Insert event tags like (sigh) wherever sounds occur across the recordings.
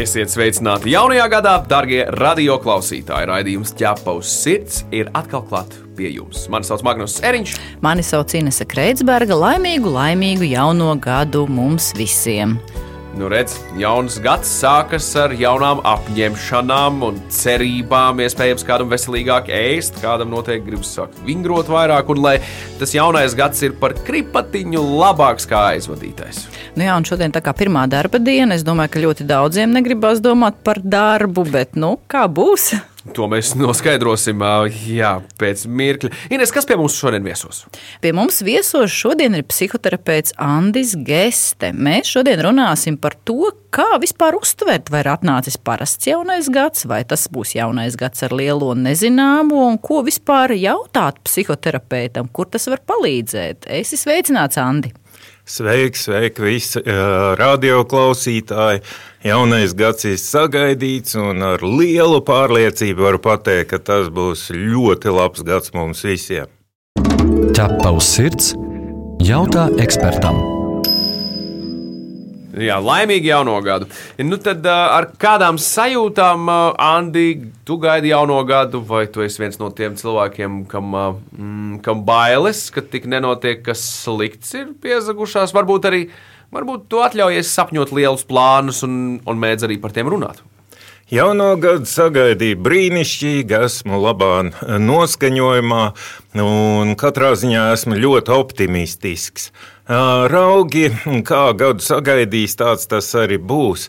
Esiet sveicināti jaunajā gadā, darbie radioklausītāji. Raidījums ķepa uz sirds ir atkal klāts pie jums. Mani sauc Magnus Eriņš. Mani sauc Inese Kreitsberga. Laimīgu, laimīgu jauno gadu mums visiem! Nu, redz, jauns gads sākas ar jaunām apņemšanām un cerībām. Iespējams, kādam veselīgāk ēst, kādam noteikti gribas sākt vingrot vairāk, un lai tas jaunais gads ir par kripatiņu labāks kā aizvadītais. Nu jā, un šodien tā kā pirmā darba diena, es domāju, ka ļoti daudziem negribas domāt par darbu, bet nu, kā būs? To mēs noskaidrosim jā, pēc mirkļa. Ines, kas pie mums šodien viesos? Pie mums viesos šodien ir psihoterapeits Andris Geste. Mēs šodien runāsim par to, kā vispār uztvert, vai ir atnācis parasts jaunais gads, vai tas būs jaunais gads ar lielo nezināmo, un ko vispār jautāt psihoterapeitam, kur tas var palīdzēt. Es esmu sveicināts, Andi! Sveiki, sveiki, visi radioklausītāji! Jaunais gads ir sagaidīts, un ar lielu pārliecību varu pateikt, ka tas būs ļoti labs gads mums visiem. Ķepa uz sirds jautā ekspertam. Jā, laimīgi jauno gadu. Nu, tad ar kādām sajūtām, Andi, tu gaidi jauno gadu, vai tu esi viens no tiem cilvēkiem, kam, mm, kam bailes, ka tik nenotiek, kas slikts ir piezagušās? Varbūt arī varbūt tu atļaujies sapņot lielus plānus un, un mēdz arī par tiem runāt. Jauno gadu sagaidīju brīnišķīgi, esmu labā noskaņojumā, un katrā ziņā esmu ļoti optimistisks. Raugi, kā gadu sagaidīs, tāds tas arī būs.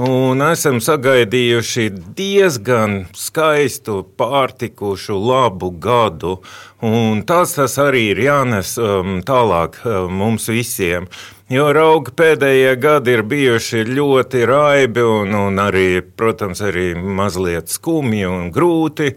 Un esam sagaidījuši diezgan skaistu, pārtikušu, labu gadu. Un tas, tas arī ir jānes um, tālāk um, mums visiem. Jo rauga pēdējie gadi ir bijuši ļoti raibi un, un arī, protams, arī mazliet skumji un grūti.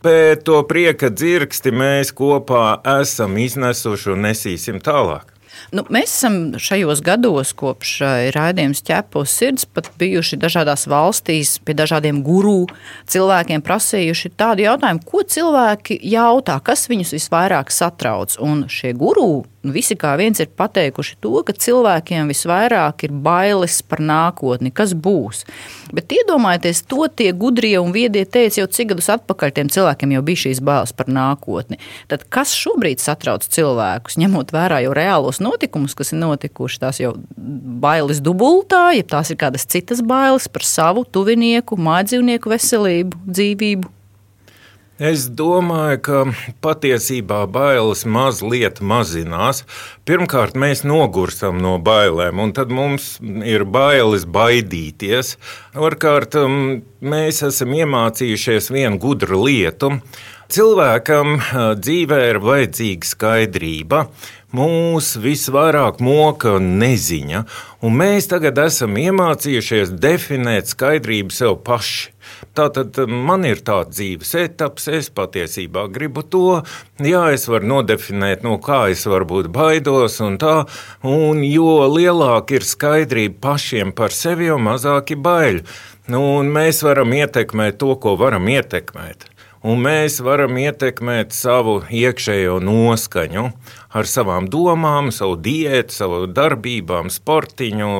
Bet to prieka dzirksti mēs kopā esam iznesuši un nesīsim tālāk. Nu, mēs esam šajos gados, kopš raidījuma ķepos sirds, pat bijuši dažādās valstīs, pie dažādiem guru cilvēkiem prasījuši tādu jautājumu, ko cilvēki jautā, kas viņus visvairāk satrauc. Un šie guru visi kā viens ir pateikuši to, ka cilvēkiem visvairāk ir bailes par nākotni, kas būs. Bet iedomājieties, to tie gudrie un viedie teica jau cik gadus atpakaļ, tiem cilvēkiem jau bija šīs bailes par nākotni. Tad kas šobrīd satrauc cilvēkus, ņemot vērā jau reālos notikumus, kas ir notikuši, tās jau bailes dubultā, ja tās ir kādas citas bailes par savu tuvinieku, mājdzīvnieku veselību, dzīvību? Es domāju, ka patiesībā bailes mazliet mazinās. Pirmkārt, mēs nogurstam no bailēm, un tad mums ir bailes baidīties. Otrkārt, mēs esam iemācījušies vienu gudru lietu. Cilvēkam dzīvē ir vajadzīga skaidrība. Mūs visvairāk moka neziņa, un mēs tagad esam iemācījušies definēt skaidrību sev paši. Tātad man ir tāds dzīves etaps, es patiesībā gribu to, jā, es varu nodefinēt, no kā es varbūt baidos, un tā, un jo lielāka ir skaidrība pašiem par sevi, jo mazāk ir baiļu. Nu, un mēs varam ietekmēt to, ko varam ietekmēt un mēs varam ietekmēt savu iekšējo noskaņu ar savām domām, savu diētu, savu darbībām, sportiņu,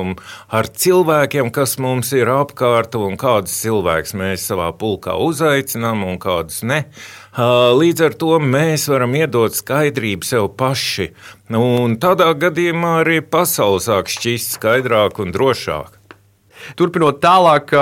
ar cilvēkiem, kas mums ir apkārt, un kādus cilvēkus mēs savā pulkā uzaicinām un kādus ne. Līdz ar to mēs varam iedot skaidrību sev paši, un tādā gadījumā arī pasaule sāk šķist skaidrāk un drošāk. Turpinot tālāk,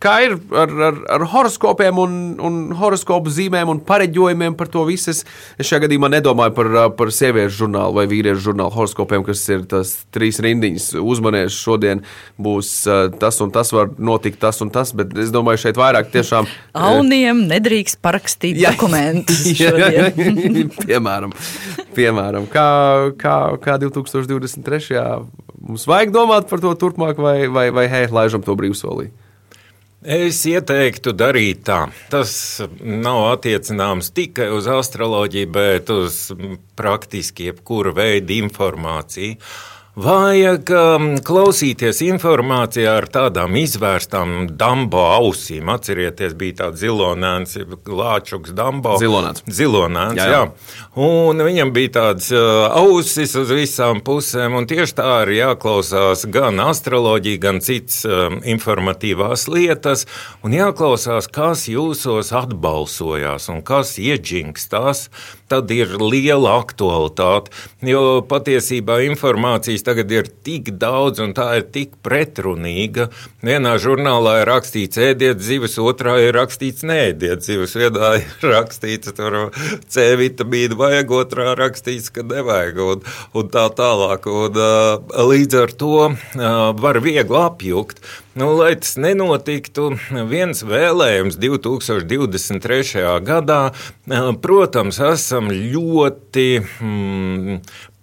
Kā ir ar, ar, ar horoskopiem un, un horoskopu zīmēm un pareģojumiem par to visu? Es, es šajā gadījumā nedomāju par, par sieviešu žurnālu vai vīriešu žurnālu horoskopiem, kas ir tas trīs rindiņas. Uzmanēs šodien būs tas un tas, var notikt tas un tas, bet es domāju, šeit vairāk tiešām. Auniem nedrīkst parakstīt jā, dokumentus. (laughs) Jā, piemēram, piemēram kā, kā, kā 2023. mums vajag domāt par to turpmāk vai, vai, vai hei, laižam to brīvsolī. Es ieteiktu darīt tā. Tas nav attiecināms tikai uz astroloģiju, bet uz praktiski jebkuru veidu informāciju. Vajag um, klausīties informācijā ar tādām izvērstām dambo ausīm. Atcerieties, bija tāds zilonēns, lāčuks dambo. Zilonēns. Zilonēns, jā, jā. jā. Un viņam bija tādas uh, ausis uz visām pusēm, un tieši tā arī jāklausās gan astroloģija, gan citas um, informatīvās lietas, un jāklausās, kas jūsos atbalsojās un kas iedžingstās. Tad ir liela aktualitāte, jo patiesībā informācijas tagad ir tik daudz un tā ir tik pretrunīga. Vienā žurnālā ir rakstīts, ēdiet zivis, otrā ir rakstīts, neēdiet zivis. Vienā ir rakstīts, tur C vitamīnu vajag, otrā rakstīts, ka nevajag, un, un tā tālāk. Un, līdz ar to var viegli apjukt. Nu, lai tas nenotiktu, viens vēlējums 2023. gadā, protams, esam ļoti mm,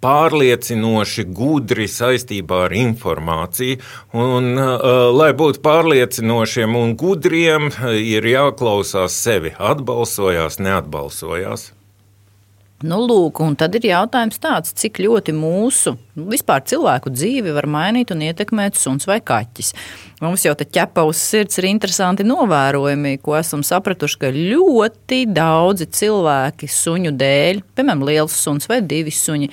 pārliecinoši gudri saistībā ar informāciju. Un, uh, lai būtu pārliecinošiem un gudriem, ir jāklausās sevi. Atbalsojās, neatbalsojās. Nu, lūk, un tad ir jautājums tāds, cik ļoti mūsu nu, vispār cilvēku dzīvi var mainīt un ietekmēt suns vai kaķis. Mums jau te ķepa uz sirds ir interesanti novērojumi, ko esam sapratuši, ka ļoti daudzi cilvēki suņu dēļ, piemēram, liels suns vai divi suņi,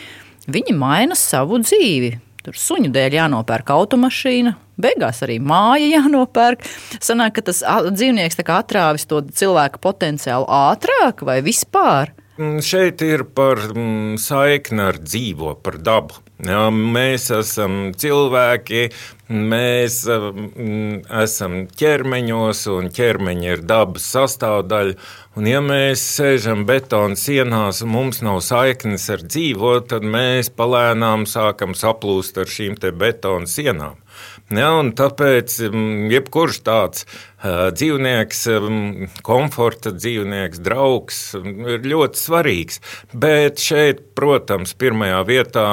viņi maina savu dzīvi. Tur suņu dēļ jānopērk automašīna, beigās arī māja (laughs) jānopērk. Sanāk, ka tas dzīvnieks atrāvis to cilvēku potenciālu ātrāk vai vispār. Mm, šeit ir par mm, saikni ar dzīvo, par dabu. Ja, mēs esam cilvēki, mēs mm, esam ķermeņos, un ķermeņi ir dabas sastāvdaļa. Un, ja mēs sēžam betona sienās, un mums nav saiknes ar dzīvo, tad mēs palēnām sākam saplūst ar šīm betona sienām. Ja, tāpēc mm, jebkurš tāds dzīvnieks, um, komforta dzīvnieks, draugs mm, ir ļoti svarīgs. Bet šeit, protams, pirmajā vietā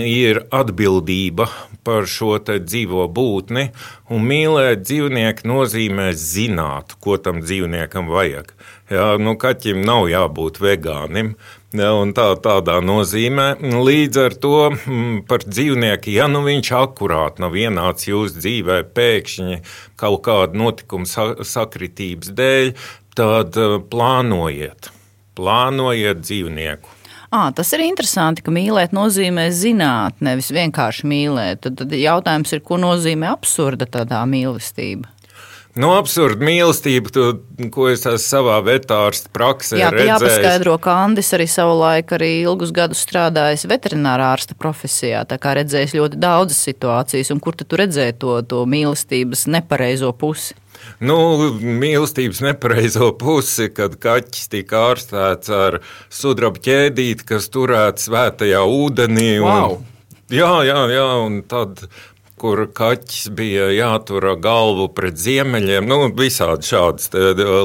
ir atbildība par šo dzīvo būtni, mīlēt dzīvnieku nozīmē zināt, ko tam dzīvniekam vajag. Jā, nu, kaķim nav jābūt vegānim, Ja, tā, tādā nozīmē, līdz ar to mm, par dzīvnieku, ja nu viņš akurāt nav ienācis jūsu dzīvē pēkšņi kaut kāda notikuma sakritības dēļ, tad eh, plānojiet, plānojiet dzīvnieku. À, tas ir interesanti, ka mīlēt nozīmē zināt, nevis vienkārši mīlēt. Tad, tad jautājums ir, ko nozīmē absurda tādā mīlestība? Nu, absurda mīlestība, tu, ko es esmu savā vetārsta praksē Jā, redzējis. jāpaskaidro, ka Andis arī savulaik arī ilgus gadus strādājis veterinārā ārsta profesijā, tā kā redzējis ļoti daudzas situācijas, un kur tu redzēji to, to mīlestības nepareizo pusi? Nu, mīlestības nepareizo pusi, kad kaķis tika ārstēts ar sudraba ķēdīti, kas turēts svētajā ūdenī. Wow. Un, jā, jā, jā, un tad kur kaķis bija jātur galvu pret ziemeļiem, nu, visādi šādas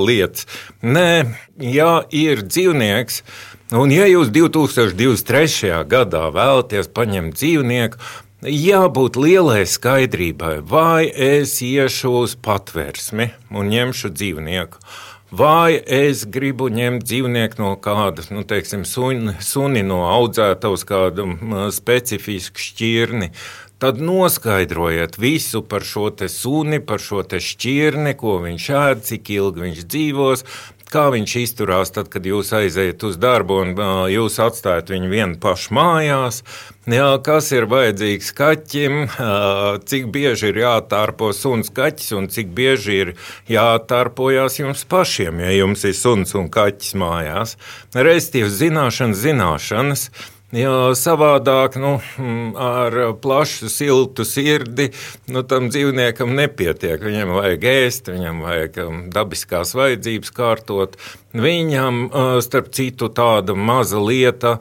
lietas. Nē, ja ir dzīvnieks, un ja jūs 2023. gadā vēlaties paņemt dzīvnieku, jābūt lielai skaidrībai, vai es iešu uz patvērsmi un ņemšu dzīvnieku. Vai es gribu ņemt dzīvnieku no kāda, nu, teiksim, suni, suni no audzētavas, kādu specifisku šķirni, uh, tad noskaidrojiet visu par šo suni, par šo šķirni, ko viņš ēd, cik ilgi viņš dzīvos. Kā viņš izturās tad, kad jūs aiziet uz darbu un uh, jūs atstājat viņu vienu pašu mājās? Jā, kas ir vajadzīgs kaķim, uh, cik bieži ir jātārpo suns kaķis un cik bieži ir jātārpojas jums pašiem, ja jums ir suns un kaķis mājās. Restīvas zināšanas, zināšanas. Jo savādāk, nu, mm, ar plašu, siltu sirdi, nu, tam dzīvniekam nepietiek. Viņam vajag ēst, viņam vajag um, dabiskās vajadzības kārtot. Viņam, starp citu, tāda maza lieta,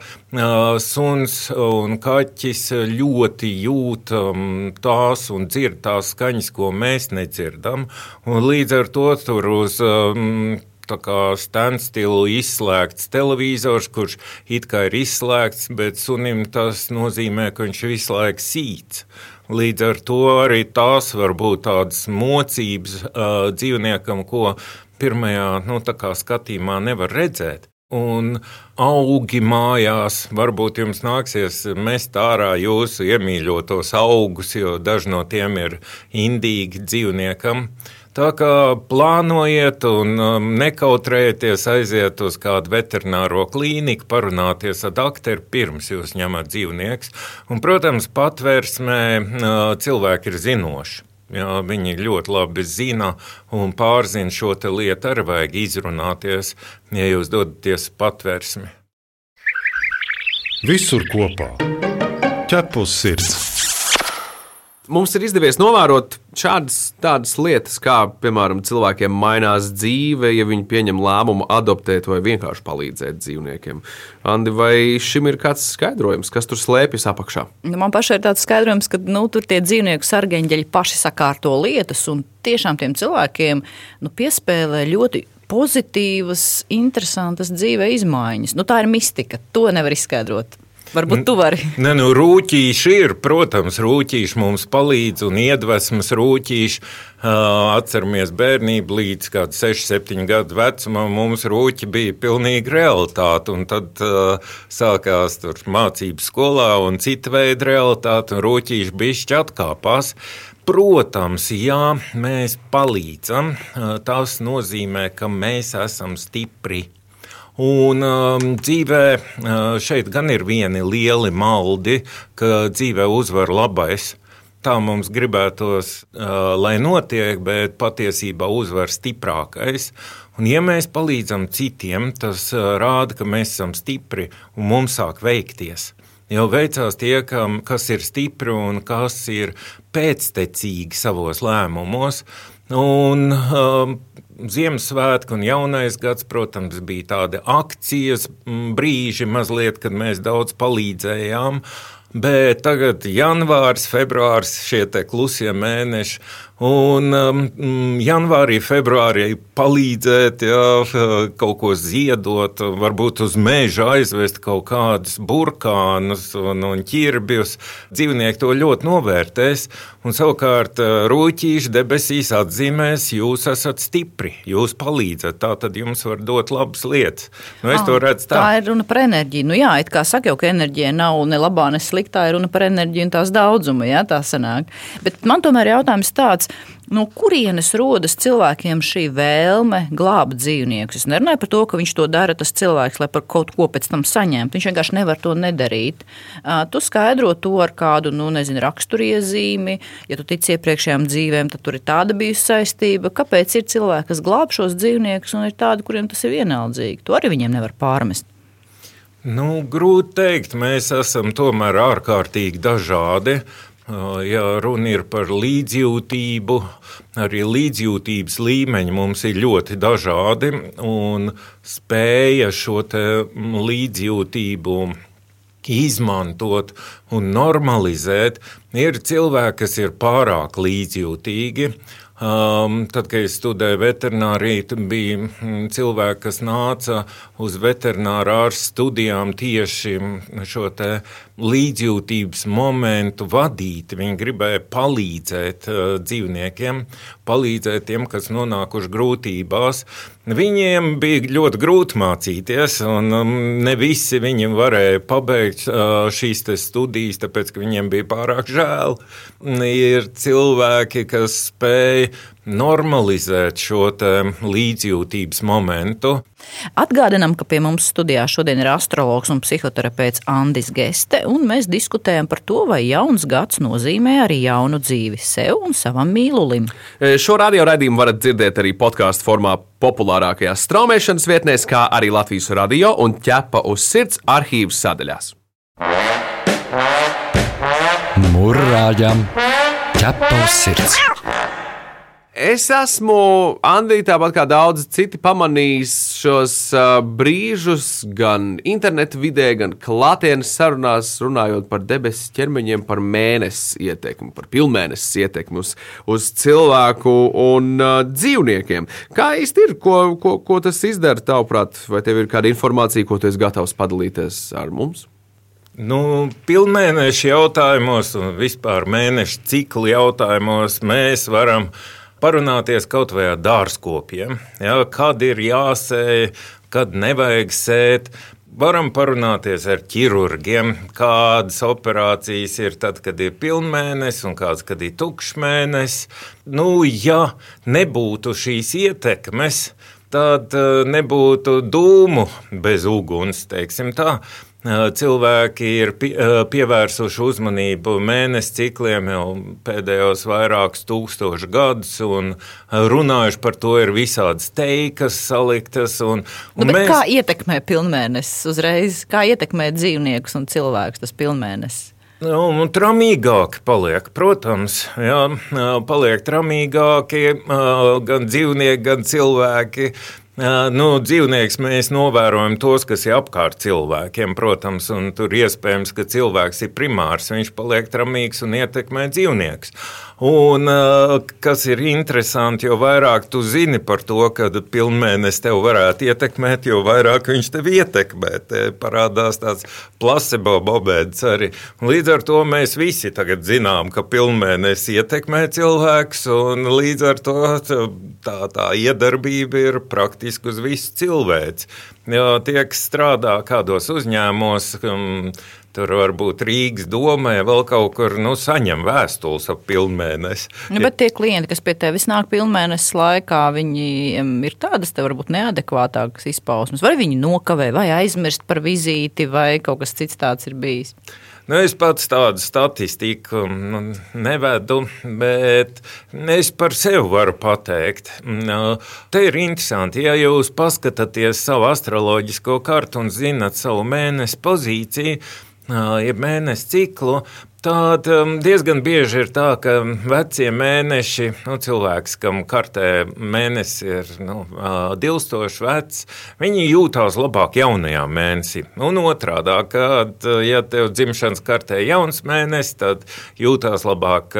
suns un kaķis ļoti jūt um, tās un dzird tās skaņas, ko mēs nedzirdam. Līdz ar to tur uz standstilu izslēgts televizors, kurš it kā ir izslēgts, bet sunim tas nozīmē, ka viņš visu laiku sīc. Līdz ar to arī tās var būt tādas mocības uh, dzīvniekam, ko pirmajā nu, skatījumā nevar redzēt. Un augi mājās, varbūt jums nāksies mest ārā jūsu iemīļotos augus, jo daži no tiem ir indīgi dzīvniekam. Tā kā plānojiet un um, nekautrējieties aiziet uz kādu veterināro klīniku, parunāties ar doktoru pirms jūs ņemat dzīvnieks. Un, protams, patvērsmē uh, cilvēki ir zinoši. Jā, viņi ļoti labi zina un pārzina šo lietu. Arī vajag izrunāties, ja jūs dodaties patvērsmi. Visur kopā - ķepus sirds mums ir izdevies novērot šādas lietas, kā piemēram cilvēkiem mainās dzīve, ja viņi pieņem lēmumu adoptēt vai vienkārši palīdzēt dzīvniekiem. Andi, vai šim ir kāds skaidrojums, kas tur slēpjas apakšā? Nu, man pašai ir tāds skaidrojums, ka nu, tur tie dzīvnieku sargeņģeļi paši sakārto lietas, un tiešām tiem cilvēkiem nu, piespēlē ļoti pozitīvas, interesantas dzīve izmaiņas. Nu, tā ir mistika. To nevar izskaidrot. Varbūt tu vari. Nē, nu, rūtīši ir, protams, rūtīši mums palīdz un iedvesmas rūtīši. Atceramies bērnību līdz 6, 7 gadu vecumam, mums rūķi bija pilnīgi realitāte. Un tad uh, sākās mācības skolā un cita veida realitāte, un rūķīši bišķi atkāpās. Protams, jā, mēs palīdzam. Tas nozīmē, ka mēs esam stipri Un um, dzīvē uh, šeit gan ir vieni lieli maldi, ka dzīvē uzvar labais. Tā mums gribētos, uh, lai notiek, bet patiesībā uzvar stiprākais. Un, ja mēs palīdzam citiem, tas uh, rāda, ka mēs esam stipri un mums sāk veikties. Jau veicās tie, kam, kas ir stipri un kas ir pēctecīgi savos lēmumos. Un, um, Ziemassvētki un jaunais gads, protams, bija tādi akcijas brīži, mazliet, kad mēs daudz palīdzējām. Bet tagad janvārs, februāris, šie klusie mēneši, Un um, mm, janvārī, februārī palīdzēt, jā, kaut ko ziedot, varbūt uz meža aizvest kaut kādus burkānus un, un ķirbjus. Dzīvnieki to ļoti novērtēs. Un savukārt uh, rūtīši debesīs atzīmēs, jūs esat stipri, jūs palīdzat. Tā tad jums var dot labas lietas. Nu, es ah, to redzu tā. Tā ir runa par enerģiju. Nu, jā, it kā saka jau, ka enerģija nav ne labā, ne sliktā, ir runa par enerģiju un tās daudzumu, jā, tā sanāk. Bet man tomēr jautājums tāds, tāds, no kurienes rodas cilvēkiem šī vēlme glābt dzīvniekus. Es nerunāju par to, ka viņš to dara, tas cilvēks, lai par kaut ko pēc tam saņemtu. Viņš vienkārši nevar to nedarīt. Tu skaidro to ar kādu, nu, nezinu, raksturiezīmi. Ja tu tici iepriekšējām dzīvēm, tad tur ir tāda bijusi saistība. Kāpēc ir cilvēki, kas glāb šos dzīvniekus, un ir tādi, kuriem tas ir vienaldzīgi? To arī viņiem nevar pārmest. Nu, grūti pateikt, mēs esam tomēr ārkārtīgi dažādi. Ja runa ir par līdzjūtību, arī līdzjūtības līmeņi mums ir ļoti dažādi, un spēja šo līdzjūtību izmantot un normalizēt, ir cilvēki, kas ir pārāk līdzjūtīgi. Um, tad, kad es studēju veterināriju, bija cilvēki, kas nāca uz veterināru ārstu studijām tieši šo līdzjūtības momentu vadīt. Viņi gribēja palīdzēt uh, dzīvniekiem, palīdzēt tiem, kas nonākuši grūtībās. Viņiem bija ļoti grūti mācīties, un um, ne visi viņi varēja pabeigt uh, šīs studijas, tāpēc ka viņiem bija pārāk žēl. Ir cilvēki, kas spēj normalizēt šo līdzjūtības momentu. Atgādinām, ka pie mums studijā šodien ir astrologs un psihoterapeits Andris Geste, un mēs diskutējam par to, vai jauns gads nozīmē arī jaunu dzīvi sev un savam mīlulim. E, šo radio raidījumu varat dzirdēt arī podkāstu formā populārākajās straumēšanas vietnēs, kā arī Latvijas radio un ķepa uz sirds arhīvas sadaļās. Mūrāģam ķepa uz sirds! Es esmu, Andrija, tāpat kā daudzi citi, pamanījis šos uh, brīžus gan internetu vidē, gan klātienes sarunās, runājot par debesu ķermeņiem, par mēnesi ietekmi, par pilnmēnesis ietekmi uz, uz cilvēku un uh, dzīvniekiem. Kā īsti ir, ko, ko, ko tas izdara tavuprāt, vai tev ir kāda informācija, ko tu esi gatavs padalīties ar mums? Nu, pilnmēneša jautājumos un vispār mēneša cikla jautājumos mēs varam parunāties kaut vai ar dārzkopiem. Ja, kad ir jāsēj, kad nevajag sēt. Varam parunāties ar ķirurgiem, kādas operācijas ir tad, kad ir pilnmēnesis un kādas, kad ir tukšmēnesis. Nu, ja nebūtu šīs ietekmes, tad eh, nebūtu dūmu bez uguns, teiksim tā cilvēki ir pievērsuši uzmanību mēnesi cikliem jau pēdējos vairākus tūkstošus gadus, un runājuši par to ir visādas teikas saliktas. Un, un nu, mēs... Kā ietekmē pilnmēnesis uzreiz? Kā ietekmē dzīvniekus un cilvēkus tas pilnmēnesis? Nu, nu, tramīgāki paliek, protams, jā, paliek tramīgāki gan dzīvnieki, gan cilvēki. Nu, dzīvnieks mēs novērojam tos, kas ir apkārt cilvēkiem, protams, un tur iespējams, ka cilvēks ir primārs, viņš paliek tramīgs un ietekmē dzīvniekus. Un, kas ir interesanti, jo vairāk tu zini par to, ka pilnmēnesis tev varētu ietekmēt, jo vairāk viņš tev ietekmē. Te parādās tāds placebo bobēds arī. Līdz ar to mēs visi tagad zinām, ka pilnmēnesis ietekmē cilvēks, un līdz ar to tā, tā iedarbība ir praktiski uz visu cilvēci. Jo tie, kas strādā kādos uzņēmumos, Tur varbūt Rīgas domē vēl kaut kur nu, saņem vēstules ap pilnmēnesi. Nu, bet tie klienti, kas pie tevis nāk pilnmēnesis laikā, viņiem ir tādas varbūt neadekvātākas izpausmes. Vai viņi nokavē, vai aizmirst par vizīti, vai kaut kas cits tāds ir bijis? Nu, es pats tādu statistiku nu, nevedu, bet es par sevi varu pateikt. Nu, te ir interesanti, ja jūs paskatāties savu astroloģisko kartu un zinat savu mēnesi pozīciju, jeb mēnesi ciklu, tad um, diezgan bieži ir tā, ka vecie mēneši, nu, cilvēks, kam kartē mēnesis ir nu, dilstoši vecs, viņi jūtās labāk jaunajā mēnesī. Un otrādi, kad ja tev dzimšanas kartē ir jauns mēnesis, tad jūtās labāk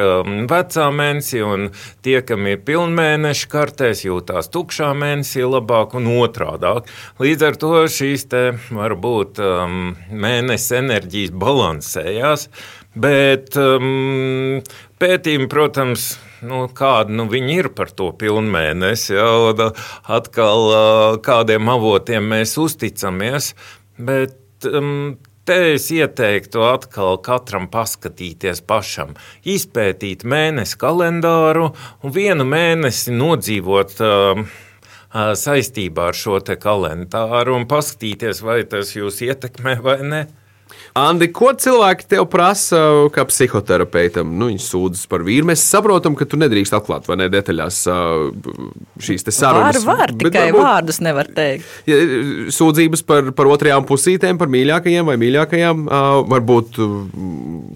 vecā mēnesī, un tie, kam ir pilnmēneša kartēs, jūtās tukšā mēnesī labāk un otrādi. Līdz ar to šīs te varbūt um, mēnesis enerģijas balansējās. Bet um, pētījumi, protams, nu, kāda nu, ir par to pilnmēnesi, jau atkal kādiem avotiem mēs uzticamies. Bet, um, Te es ieteiktu atkal katram paskatīties pašam, izpētīt mēnesi kalendāru un vienu mēnesi nodzīvot uh, saistībā ar šo kalendāru un paskatīties, vai tas jūs ietekmē vai ne. Andi, ko cilvēki tev prasa, kā psihoterapeitam? Nu, viņi sūdzas par vīru. Mēs saprotam, ka tu nedrīkst atklāt vai ne detaļās šīs sarunas. Var, var, tikai varbūt, vārdus nevar teikt. Ja, sūdzības par, par otrajām pusītēm, par mīļākajiem vai mīļākajām, varbūt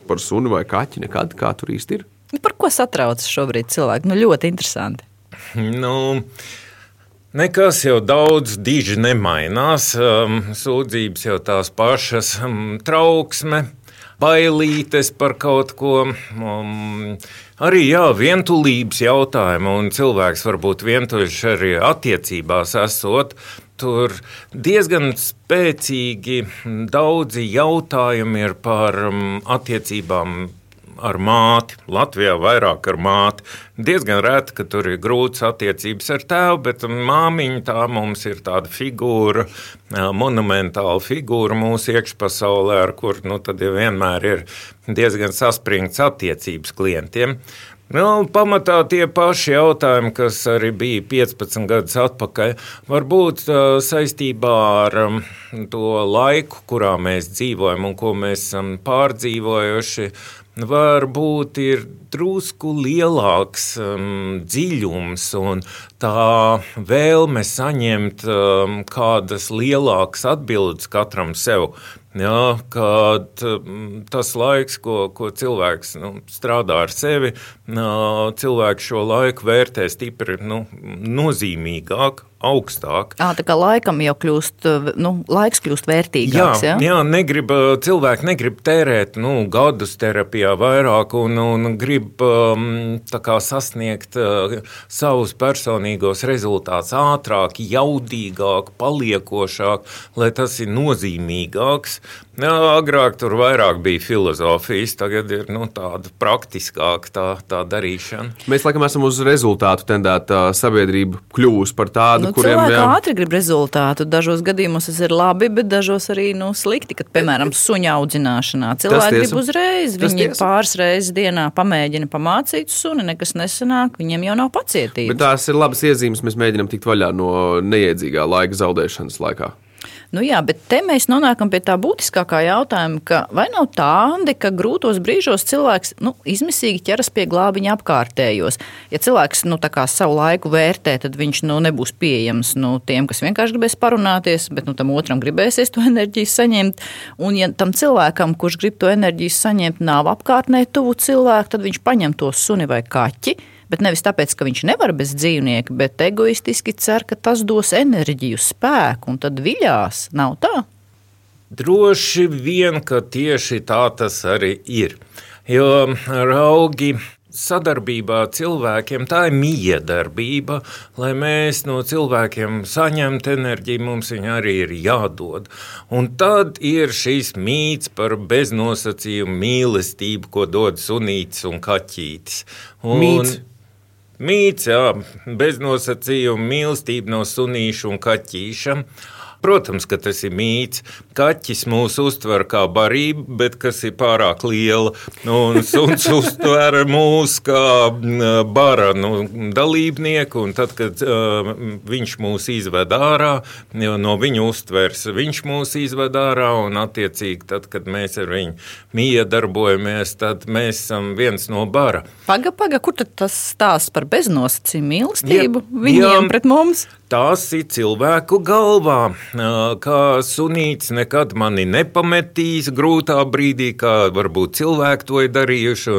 par suni vai kaķi nekad, kā tur īsti ir. Nu, par ko satraucas šobrīd cilvēki? Nu, ļoti interesanti. Nu, Nekas jau daudz diži nemainās. Um, sūdzības jau tās pašas, um, trauksme, bailītes par kaut ko. Um, arī jā, vientulības jautājumu, un cilvēks var būt vientuļš arī attiecībās esot. Tur diezgan spēcīgi daudzi jautājumi ir par attiecībām ar māti. Latvijā vairāk ar māti. Diezgan reti, ka tur ir grūtas attiecības ar tēvu, bet māmiņa tā mums ir tāda figūra, monumentāla figūra mūsu iekšpasaulē, ar kur nu, ja vienmēr ir diezgan saspringts attiecības klientiem. Nu, pamatā tie paši jautājumi, kas arī bija 15 gadus atpakaļ, varbūt saistībā ar to laiku, kurā mēs dzīvojam un ko mēs esam pārdzīvojuši. Uh, varbūt ir drusku lielāks um, dziļums un tā vēlme saņemt um, kādas lielākas atbildes katram sev. Jā, kad um, tas laiks, ko, ko cilvēks nu, strādā ar sevi, cilvēks šo laiku vērtē stipri nu, nozīmīgāk augstāk. À, tā kā laikam jau kļūst, nu, laiks kļūst vērtīgāks. Jā, ja? jā negrib, cilvēki negrib tērēt nu, gadus terapijā vairāk un, un grib um, sasniegt uh, savus personīgos rezultātus ātrāk, jaudīgāk, paliekošāk, lai tas ir nozīmīgāks. Jā, agrāk tur vairāk bija filozofijas, tagad ir nu, tāda praktiskāka tā, tā darīšana. Mēs laikam esam uz rezultātu tendēta sabiedrība kļūst par tādu, Nu, kuriem cilvēki jā, ātri grib rezultātu. Dažos gadījumos tas ir labi, bet dažos arī nu, slikti. Kad, piemēram, suņa audzināšanā cilvēki grib uzreiz. Viņi pāris reizes dienā pamēģina pamācīt suni, nekas nesanāk. Viņiem jau nav pacietības. Bet tās ir labas iezīmes. Mēs mēģinām tikt vaļā no neiedzīgā laika zaudēšanas laikā. Nu jā, bet te mēs nonākam pie tā būtiskākā jautājuma, ka vai nav tā, Andi, ka grūtos brīžos cilvēks nu, izmisīgi ķeras pie glābiņa apkārtējos. Ja cilvēks nu, savu laiku vērtē, tad viņš nu, nebūs pieejams nu, tiem, kas vienkārši gribēs parunāties, bet nu, tam otram gribēsies to (laughs) enerģiju saņemt. Un ja tam cilvēkam, kurš grib to enerģiju saņemt, nav apkārtnē tuvu cilvēku, tad viņš paņem to suni vai kaķi. Bet nevis tāpēc, ka viņš nevar bez dzīvnieka, bet egoistiski cer, ka tas dos enerģiju, spēku, un tad viļās. Nav tā? Droši vien, ka tieši tā tas arī ir. Jo raugi sadarbībā ar cilvēkiem tā ir miedarbība. Lai mēs no cilvēkiem saņemtu enerģiju, mums viņa arī ir jādod. Un tad ir šis mīts par beznosacījumu mīlestību, ko dod sunītis un kaķītis. Un Mīts? Mīts, jā, beznosacījuma mīlestība no sunīša un kaķīša. Protams, ka tas ir mīts. Kaķis mūs uztver kā barību, bet kas ir pārāk liela. Un suns (laughs) uztver mūs kā bara nu, dalībnieku. Un tad, kad uh, viņš mūs izved ārā, no viņa uztvers viņš mūs izved ārā. Un, attiecīgi, tad, kad mēs ar viņu miedarbojamies, tad mēs esam viens no bara. Paga, paga, kur tas stāsts par beznosacījumu mīlestību Jā, viņiem jā. pret mums? Tas ir cilvēku galvā, kā sunīts nekad mani nepametīs grūtā brīdī, kā varbūt cilvēki to ir darījuši.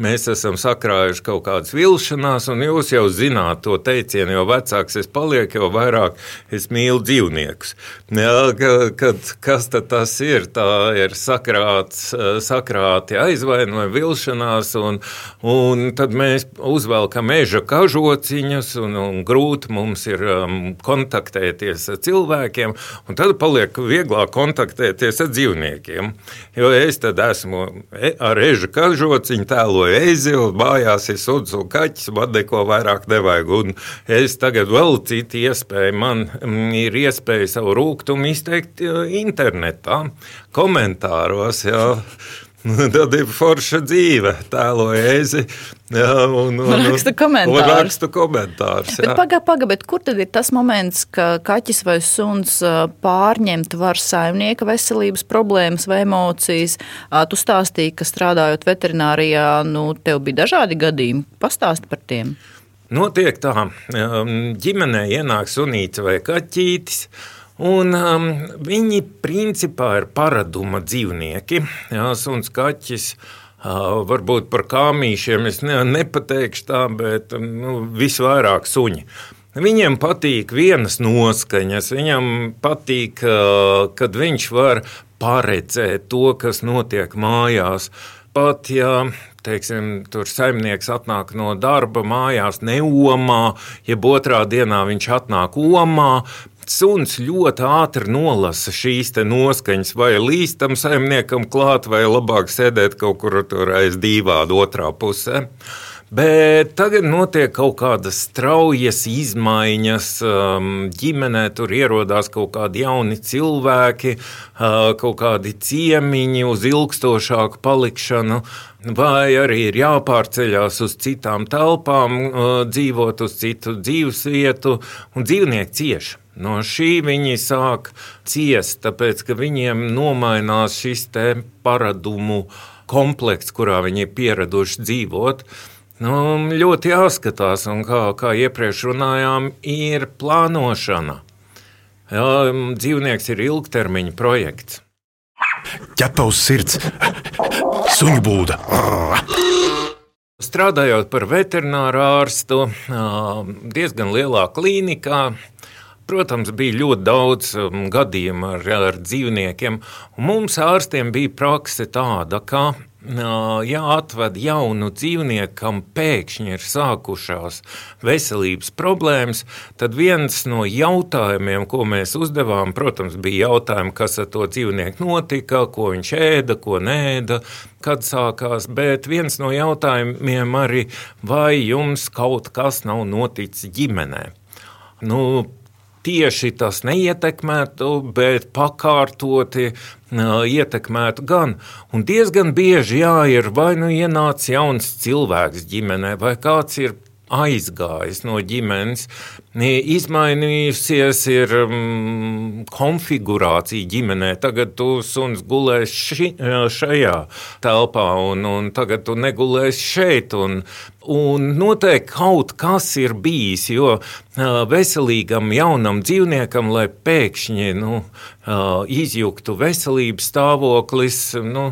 Mēs esam sakrājuši kaut kādas vilšanās, un jūs jau zināt to teicienu, jo vecāks es palieku, jo vairāk es mīlu dzīvniekus. Jā, ka, kad, kas tad tas ir? Tā ir sakrāts, sakrāti aizvainojumi, vilšanās, un, un tad mēs uzvelkam meža kažociņas, un, un grūti mums ir kontaktēties ar cilvēkiem, un tad paliek vieglāk kontaktēties ar dzīvniekiem. Jo es esmu e- ar eža kažociņu, tēloju ezili, mājās ir suds un kaķis, man neko vairāk nevajag. Un es tagad vēl citu iespēju, man mm, ir iespēja savu rūkumu izteikt eh, internetā, komentāros. Jā. (laughs) Tad ir forša dzīve, tēlo ēzi. Jā, un, un, Raksta komentārus. Un raksta komentārus. Bet paga, paga, bet kur tad ir tas moments, ka kaķis vai suns pārņemt var saimnieka veselības problēmas vai emocijas? Tu stāstīji, ka strādājot veterinārijā, nu, tev bija dažādi gadījumi. Pastāsti par tiem. Notiek tā, ģimenē ienāk sunīts vai kaķītis. Un, um, viņi principā ir paraduma dzīvnieki. Jā, suns, kaķis, uh, varbūt par kāmīšiem es ne, nepateikšu tā, bet um, nu, visvairāk suņi. Viņiem patīk vienas noskaņas, viņam patīk, uh, kad viņš var paredzēt to, kas notiek mājās. Pat ja teiksim, tur saimnieks atnāk no darba mājās, neomā, jeb otrā dienā viņš atnāk omā. Suns ļoti ātri nolasa šīs noskaņas, vai līst tam saimniekam klāt, vai labāk sēdēt kaut kur tur aiz dīvāda otrā pusē. Bet tagad notiek kaut kādas straujas izmaiņas. um, Ģimenē tur ierodās kaut kādi jauni cilvēki, uh, kaut kādi ciemiņi uz ilgstošāku palikšanu. Vai arī ir jāpārceļās uz citām telpām, uh, dzīvot uz citu dzīvesvietu, un dzīvnieki cieši. No šī viņi sāk ciest, tāpēc ka viņiem nomainās šis paradumu komplekss, kurā viņi ir pieraduši dzīvot. Nu, ļoti jāskatās, un kā, kā iepriekš runājām, ir plānošana. Jā, dzīvnieks ir ilgtermiņa projekts. ķepa uz sirds, suņu būda. Strādājot par veterināru ārstu diezgan lielā klīnikā, Protams, bija ļoti daudz um, gadījumu ar, ar dzīvniekiem. Mums ārstiem bija prakse tāda, ka ja atved jaunu dzīvnieku, kam pēkšņi ir sākušās veselības problēmas, tad viens no jautājumiem, ko mēs uzdevām, protams, bija jautājumi, kas ar to dzīvnieku notika, ko viņš ēda, ko nēda, kad sākās, bet viens no jautājumiem arī, vai jums kaut kas nav noticis ģimenē. Nu, tieši tas neietekmētu, bet pakārtoti ietekmētu gan. Un diezgan bieži jā, ir vai nu ienācis jauns cilvēks ģimenē, vai kāds ir aizgājis no ģimenes, izmainījusies ir um, konfigurācija ģimenē. Tagad tu suns gulēs ši, šajā telpā, un, un tagad tu negulēsi šeit. Un, un noteikti kaut kas ir bijis, jo uh, veselīgam jaunam dzīvniekam, lai pēkšņi nu, uh, izjuktu veselības stāvoklis, nu,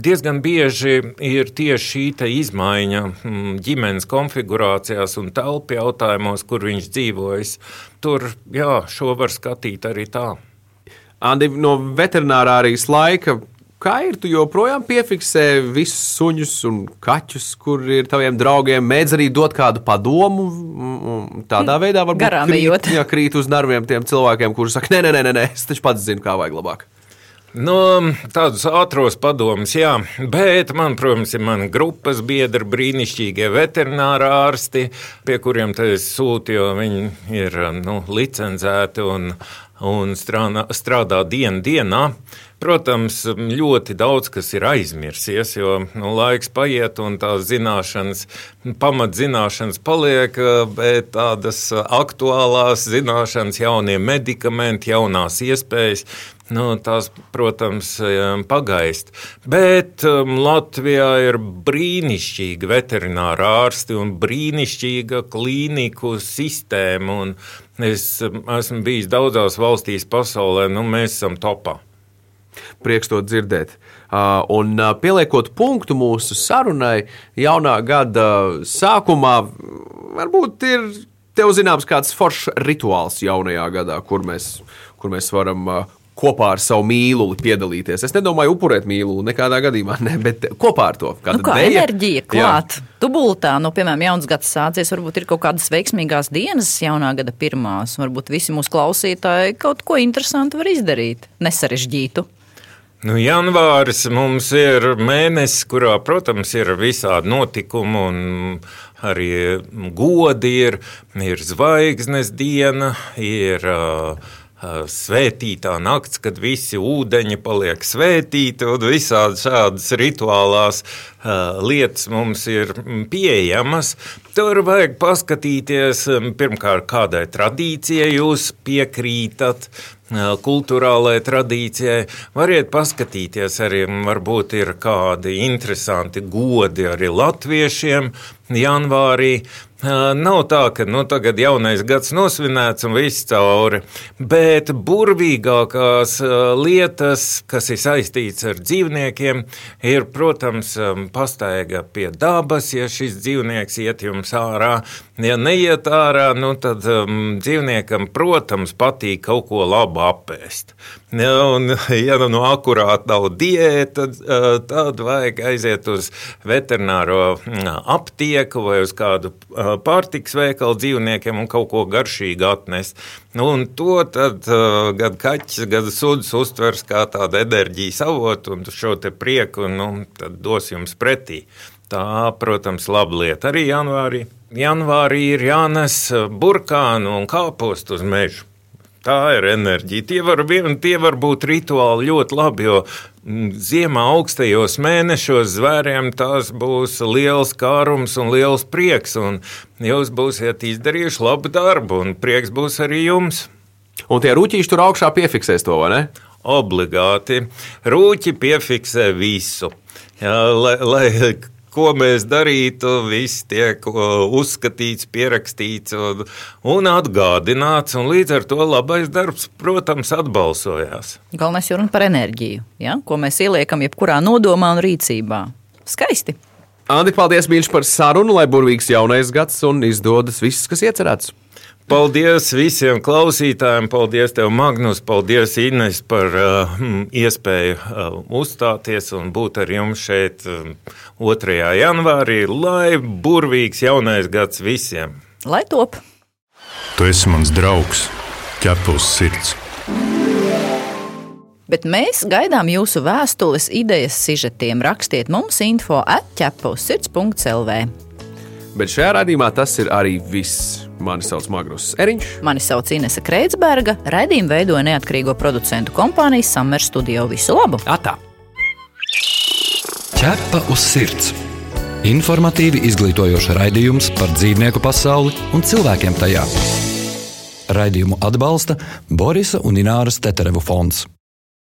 diezgan bieži ir tieši šī izmaiņa mm, ģimenes konfigurācijās un telpu jautājumos, kur viņš dzīvojas. Tur jā, šo var skatīt arī tā. Andi, no veterinārārijas laika Kā ir? Tu joprojām piefiksē visus suņus un kaķus, kur ir taviem draugiem. Mēdz arī dot kādu padomu. Tādā veidā varbūt Garām krīt, jā, krīt uz narviem tiem cilvēkiem, kuriem saka, nē, nē, nē, nē, es taču pats zinu, kā vajag labāk. Nu, tādus ātros padomus, jā, bet man, protams, ir mani grupas biedri, brīnišķīgie veterinārā ārsti, pie kuriem es sūtu, jo viņi ir nu, licencēti un, un strādā, strādā dienu dienā. Protams, ļoti daudz kas ir aizmirsies, jo nu, laiks paiet un tās zināšanas, pamatzināšanas paliek, bet tādas aktuālās zināšanas, jaunie medikamenti, jaunās iespējas Nu, tās, protams, pagaist. Bet um, Latvijā ir brīnišķīga veterināra ārsti un brīnišķīga klīniku sistēma. Es um, esmu bijis daudzās valstīs pasaulē, nu mēs esam topā. Prieks to dzirdēt. Uh, un uh, pieliekot punktu mūsu sarunai, jaunā gada sākumā, varbūt ir tev zināms kāds foršs rituāls jaunajā gadā, kur mēs, kur mēs varam uh, kopā ar savu mīluli piedalīties. Es nedomāju upurēt mīluli nekādā gadījumā, ne, bet kopā ar to. Nu, kā deja, enerģija klāt. Dubultā, nu, piemēram, jauns gads sācies, varbūt ir kaut kādas veiksmīgās dienas jaunā gada pirmās. Varbūt visi mūsu klausītāji kaut ko interesantu var izdarīt, nesarežģītu. Nu, janvāris mums ir mēnesis, kurā, protams, ir visādi notikumi un arī godi. Ir, ir zvaigznes diena, ir uh, svētītā nakts, kad visi ūdeņi paliek svētīti, un visādi šādas rituālās lietas mums ir pieejamas. Tur vajag paskatīties, pirmkārt, kādai tradīcijai jūs piekrītat, kultūrālajai tradīcijai. Variet paskatīties arī, varbūt ir kādi interesanti godi arī latviešiem janvārī. Nav tā, ka nu, tagad jaunais gads nosvinēts un viss cauri, bet burvīgākās lietas, kas ir saistītas ar dzīvniekiem, ir, protams, pastaiga pie dabas, ja šis dzīvnieks iet jums ārā. Ja neiet ārā, nu, tad um, dzīvniekam, protams, patīk kaut ko labu apēst. Ja, un, ja nu akurāti nav diēta, tad, tad vajag aiziet uz veterināro aptieku vai uz kādu pārtiks veikalu dzīvniekiem un kaut ko garšīgu atnest. Nu, un to tad uh, gan kaķis, gan suds uztvers kā tādu enerģijas avotu un šo prieku nu, dos jums pretī. Tā, protams, laba lieta arī janvārī. Janvārī ir jānes burkānu un kāpostu uz mežu. Tā ir enerģija. Tie var, tie var būt rituāli ļoti labi, jo mm, ziemā augstajos mēnešos zvēriem tas būs liels kārums un liels prieks. Un jūs būsiet izdarījuši labu darbu, un prieks būs arī jums. Un tie rūtīši tur augšā piefiksēs to, vai ne? Obligāti. Rūķi piefiksē visu. Jā, lai, lai ko mēs darītu, viss tiek uzskatīts, pierakstīts un, un atgādināts. Un līdz ar to labais darbs, protams, atbalsojās. Galvenais ir runa par enerģiju, ja? ko mēs ieliekam jebkurā nodomā un rīcībā. Skaisti! Andi, paldies mīļš par sarunu, lai burvīgs jaunais gads un izdodas viss, kas iecerēts. Paldies visiem klausītājiem, paldies tev, Magnus, paldies Ines par uh, iespēju uh, uzstāties un būt ar jums šeit uh, 2. janvārī, lai burvīgs jaunais gads visiem! Lai top! Tu esi mans draugs, ķepa uz sirds! Bet mēs gaidām jūsu vēstules, idejas, sižetiem. Rakstiet mums info atķepa uz sirds.lv. Bet šajā raidījumā tas ir arī viss. Mani sauc Magnus Eriņš. Mani sauc Inese Kreitsberga. Raidījumu veidoja neatkarīgo producentu kompānija Summer Studio. Visu labu! Atā! Ķepa uz sirds! Informatīvi izglītojoša raidījums par dzīvnieku pasauli un cilvēkiem tajā. Raidījumu atbalsta Borisa un Ināras Teterevu fonds.